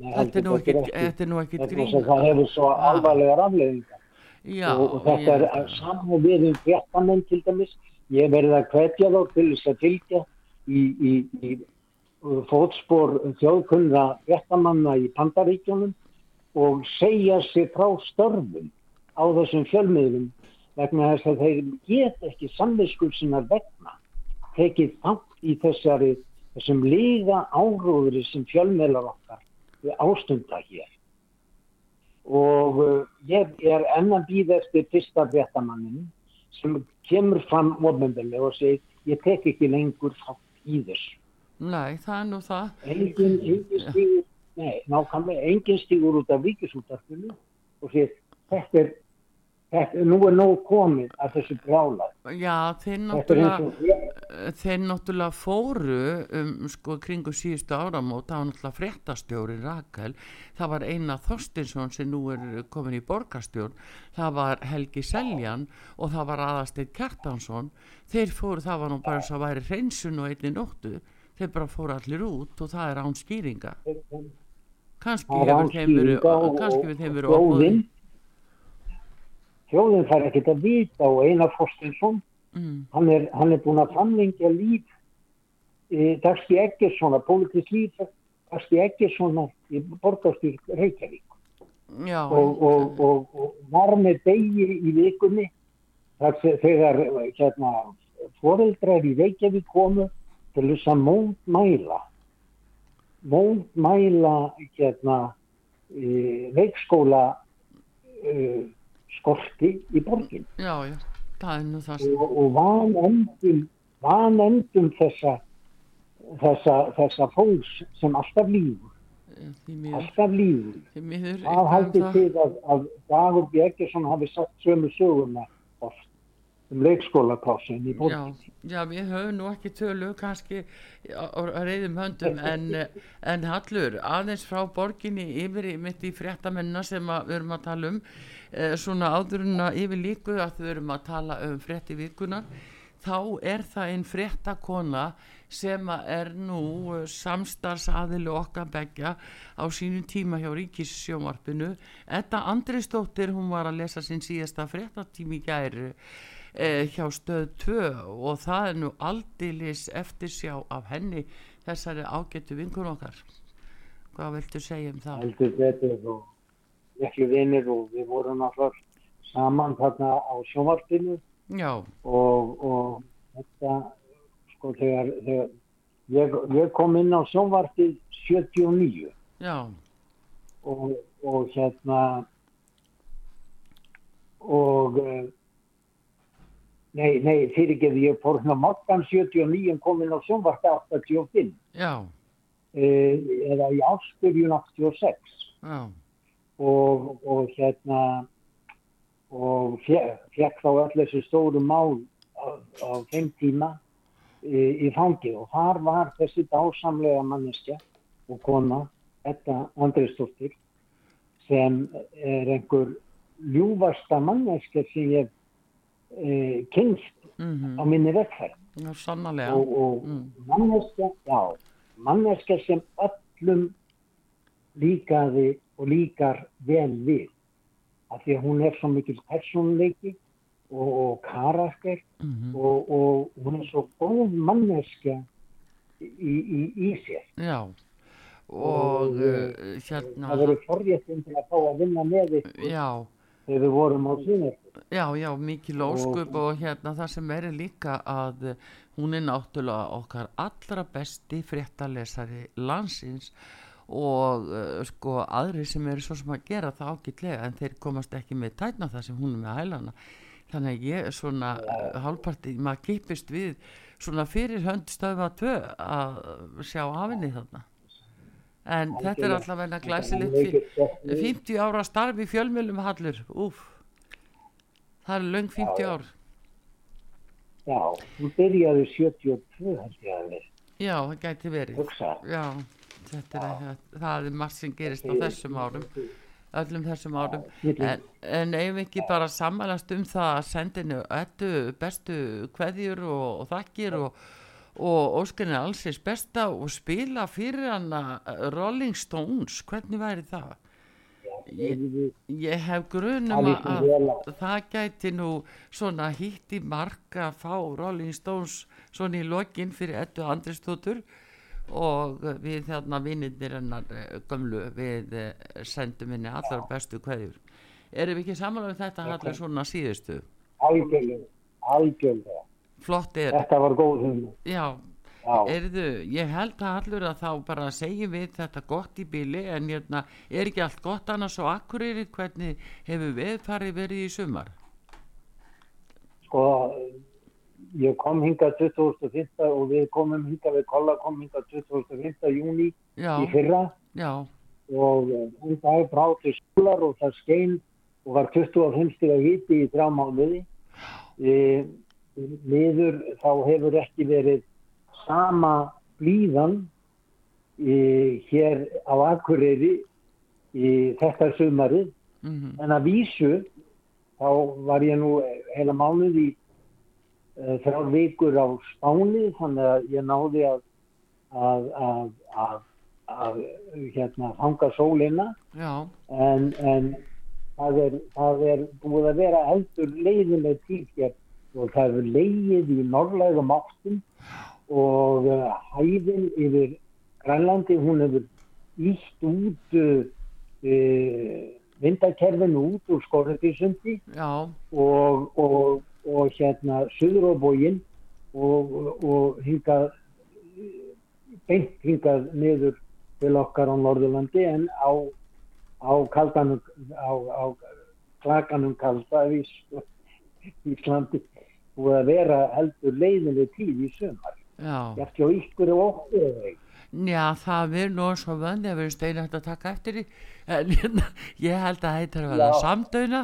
þetta er nú ekkit, ekkit Þetta grín það hefur svo Ah. alvarlegar afleðingar Já, og, og þetta ég- er saman við um fréttamenn til dæmis. Ég verið að hvetja þá til þess að fylgja í, í, í fótspor þjóðkunna fréttamanna í Pandaríkjónum og segja sér frá störfum á þessum fjölmiðlum vegna þess að þeir get ekki samviskur sinna vegna tekið þátt í þessari þessum líga áróðri sem fjölmiðlar okkar ástunda hér og uh, ég er enn að býða eftir fyrsta fréttamannin sem kemur fram ofnbjörnlega og segir ég tek ekki lengur þátt í þessu. Nei, það er nú það Engin, engin stígur, nei, nákvæmlega, engin stígur út af ríkisútarfinu og segir þetta er, þetta, nú er nóg komið að þessu brjála. Já, þeir náttúrulega þeir náttúrulega fóru um sko kringu síðustu áramót. Það var náttúrulega fréttastjóri Rakel. Það var Einar Þorstinsson sem nú er komin í borgarstjórn. Það var Helgi Seljan og það var Aðarsteinn Kjartansson. Þeir fóru, það var nú bara eins og væri hreinsun og einni nóttu. Þeir bara fóru allir út og það er án skýringa. Kannski hefur þeim verið kannski hefur þeim verið þjóðin fær ekkert að vita og Einar Forstinsson mm, hann er, hann er búin að framlengja líf e, Dagsti Eggerssona, pólitísk líf Dagsti Eggerssona í borgarstýr Reykjavík. Já, og, og, og, og var með degi í vikunni þegar hérna, foreldrar í Reykjavík komu til þess að mótmæla mótmæla hérna e, leikskóla e, skorti í borgin. Já, já, það er nú það. Og, og vanendum vanendum þessa þessa, þessa fólks sem alltaf lífur miður, alltaf lífur Það um haldið það. til að, að Dagur Björgesson hafi sagt sömu söguna um leikskólaplásin í Já, borginni. já, við höfum nú ekki tölu kannski á reyðum höndum en, *laughs* en Hallur, aðeins frá borginni yfir mitt í fréttamennina sem að, við erum að tala um eh, svona áðurinn að yfir líku að við erum að tala um frétti vikunar þá er það einn fréttakona sem að er nú samstarfsaðilu okkar begja á sínum tíma hjá Ríkissjómarpinu Edda Andrisdóttir, hún var að lesa sinn síðasta fréttatími gæri eh, hjá stöð 2 og það er nú aldilis eftirsjá af henni þessari ágættu vinkun okkar. Hvað viltu segja um það? Heldur betur og ekki vinir og við vorum alltaf saman þarna á sjónvarpinu. Já, og, og þetta sko þegar, þegar ég, ég kom inn á sjónvarpið 79 já, og, og hérna og eh, nei, nei, fyrirgeði ég fór hérna mokkan 79 en kom inn á sjónvarpið 85 já, eh, eða í áspyrjun 86 já, og, og hérna og fe- fekk þá öll þessi stóru mál á, á þeim tíma í, í fangi og þar var þessi dásamlega manneskja og kona, þetta Andriðsdóttir sem er einhver ljúfasta manneskja sem ég e, kynst mhm, á minni sannarlega. Og, og Mm. manneskja, já, manneskja sem öllum líkaði og líkar vel við. Af því að hún er svo mikil persónleiki og, og karakter mhm, og, og hún er svo góð manneskja í, í, í sér. Já. Og Og, uh, hérna það verður forréttin til að fá að vinna með já, þegar við vorum á sínir já, já, mikil óskup og hérna það sem er líka að uh, hún er náttúrulega okkar allra besti fréttalesari landsins og uh, sko aðri sem eru svo sem að gera það ágætlega en þeir komast ekki með tætna það sem hún er með hælana. Þannig að ég svona hálfparti, maður kipist við svona fyrir hönd stöfa tvö að sjá afinni þarna en þetta er allavega glæsilegt er mikið gott fi- 50 ára starf í fjölmjölum hallur, úf það er löng 50 ár. Já, hún byrjaði 72 held ég að við. Já, það gæti verið. Já, þetta er það er margt sem gerist á þessum árum. öllum þessum árum. En, en ef ekki bara sammælast um það að sendinu ettu bestu kveðjur og, og þakkir og, og óskinni allsins besta og spila fyrir hana uh, Rolling Stones, hvernig væri það? Ég, ég hef grunum að það gæti nú svona hitt í mark að fá Rolling Stones svona í lokin fyrir ettu andristótur og við þarna vinnir hennar eh, gömlu við eh, sendum henni allar bestu kveðjur. Erum við ekki samanlega um þetta allir svona síðustu? Algjörlega, algjörlega flott er, þetta var góð já. Já, Erðu, ég held að allur að þá bara segjum við þetta gott í bíli en hérna, er ekki allt gott annars á Akureyri? Hvernig hefur veðfarið verið í sumar? sko ég kom hingað 2005 og við komum hingað við kolla kom hingað 2005 júni Já, í fyrra. Já, og þann dag brátti skólar og það skein og var 25 stiga hiti í þrjá mánuði. E, miður þá hefur ekki verið sama blíðan e, hér á Akureyri í þetta sumarið. Mhm, en að vísu þá var ég nú heila mánuð í uh, þrjár vikur á Spáni þannig að ég náði að að, að, að, að hérna fanga sólina. En, en, það er, það er búið að vera eldur leiðileg tíð hér og það hefur leiðið í norrlægum áttum og uh, hæðin yfir Grænlandi, hún hefur ítt út uh, uh, vindakerfinu út úr skorðutísundi já, og, og, og hérna suður á bógin og, og hingað beint hingað niður til okkar á Norðurlandi en á, á kaldanum á, á klakanum kalda í Íslandi búið að vera heldur leiðinni tíð í sumar. já. Eftir á ykkur og okkur. Já, það verður nú svo vöndi að verður steinægt að taka eftir því en hérna, ég held að þetta er að vera samdöina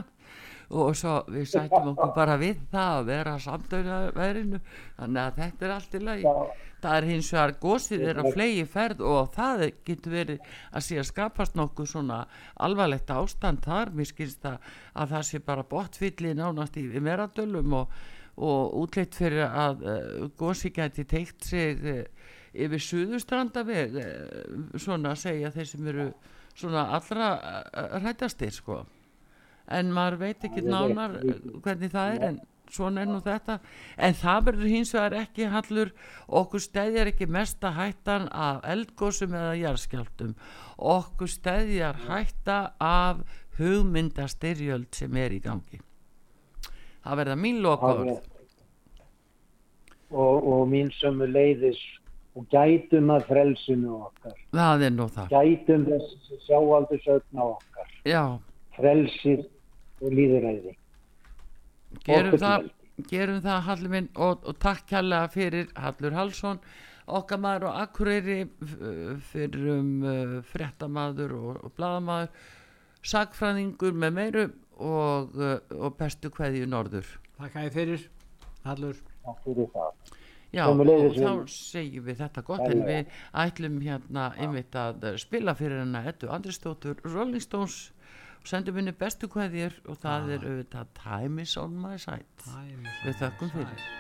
og svo við sættum okkur bara við það að vera samdöina verinu þannig að þetta er allt í lagi Já. það er hins vegar gósið er að flegi ferð og það getur verið að sé að skapast nokkuð svona alvarlegt ástand þar, mér skilst að, að það sé bara botfylli nánast í meradölum og, og útleitt fyrir að uh, gósi gæti teikt sig uh, yfir suðustrandaveg uh, svona að segja þeir sem eru svona allra uh, rættastir sko. En maður veit ekki nánar hvernig það er en svona er nú þetta. En það verður hins vegar ekki hallur okkur stæðjar ekki mesta hættan af eldgósum eða jarðskjáltum okkur stæðjar hætta af hugmyndastyrjöld sem er í gangi það verða mín lokaður Og, og mín sömu leiðis og gætum að frelsinu okkar. það er nú það Gætum þess sjáaldusögna okkar. já, Frelsir og líðræði. gerum Okkur það gerum það Hallur minn og, og takk kærlega fyrir Hallur Hallsson okkar maður og Akureyri f- fyrir um uh, fréttamaður og, og bladamaður sagfræðingur með meiru og, uh, og bestu kveðju norður. Takk að ég fyrir, Hallur. Takk fyrir það. Já, og þá segjum við þetta gott en við ætlum hérna einmitt að eh, spila fyrir hennar Eddu Andristóttur Rolling Stones og sendum henni bestu kveðjur og það er auðvitað Time is on my side. Við þökkum fyrir.